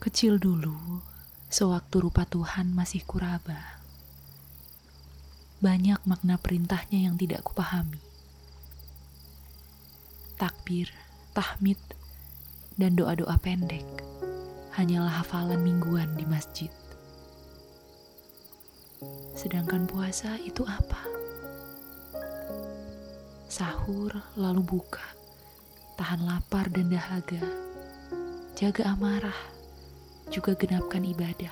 Kecil dulu, sewaktu rupa Tuhan masih kuraba. Banyak makna perintahnya yang tidak kupahami. Takbir, tahmid, dan doa-doa pendek hanyalah hafalan mingguan di masjid. Sedangkan puasa itu apa? Sahur lalu buka, tahan lapar dan dahaga, jaga amarah, juga genapkan ibadah.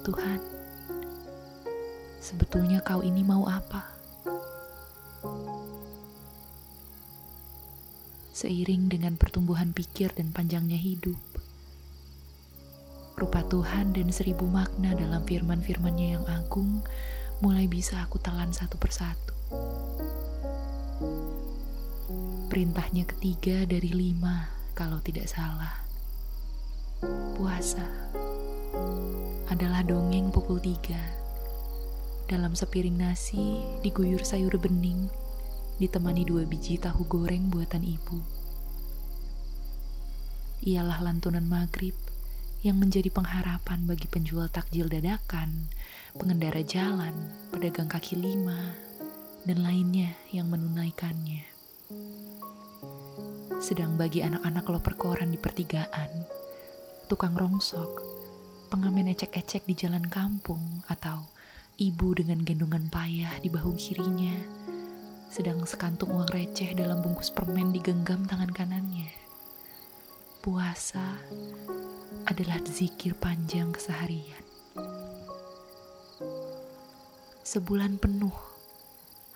Tuhan, sebetulnya kau ini mau apa? Seiring dengan pertumbuhan pikir dan panjangnya hidup, rupa Tuhan dan seribu makna dalam firman-firmannya yang agung mulai bisa aku telan satu persatu. Perintahnya ketiga dari lima kalau tidak salah. Puasa adalah dongeng pukul tiga. Dalam sepiring nasi diguyur sayur bening, ditemani dua biji tahu goreng buatan ibu. Ialah lantunan maghrib yang menjadi pengharapan bagi penjual takjil dadakan, pengendara jalan, pedagang kaki lima, dan lainnya yang menunaikannya. Sedang bagi anak-anak loper koran di pertigaan, tukang rongsok, pengamen ecek-ecek di jalan kampung, atau ibu dengan gendongan payah di bahu kirinya, sedang sekantung uang receh dalam bungkus permen digenggam tangan kanannya. Puasa adalah zikir panjang keseharian. Sebulan penuh,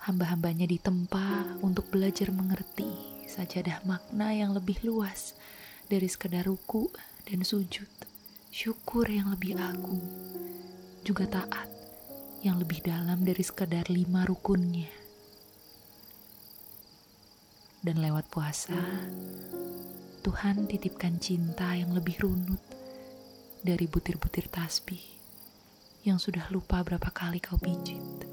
hamba-hambanya ditempa untuk belajar mengerti sajadah makna yang lebih luas dari sekedar ruku dan sujud, syukur yang lebih agung, juga taat yang lebih dalam dari sekedar lima rukunnya. Dan lewat puasa, Tuhan titipkan cinta yang lebih runut dari butir-butir tasbih yang sudah lupa berapa kali kau pijit.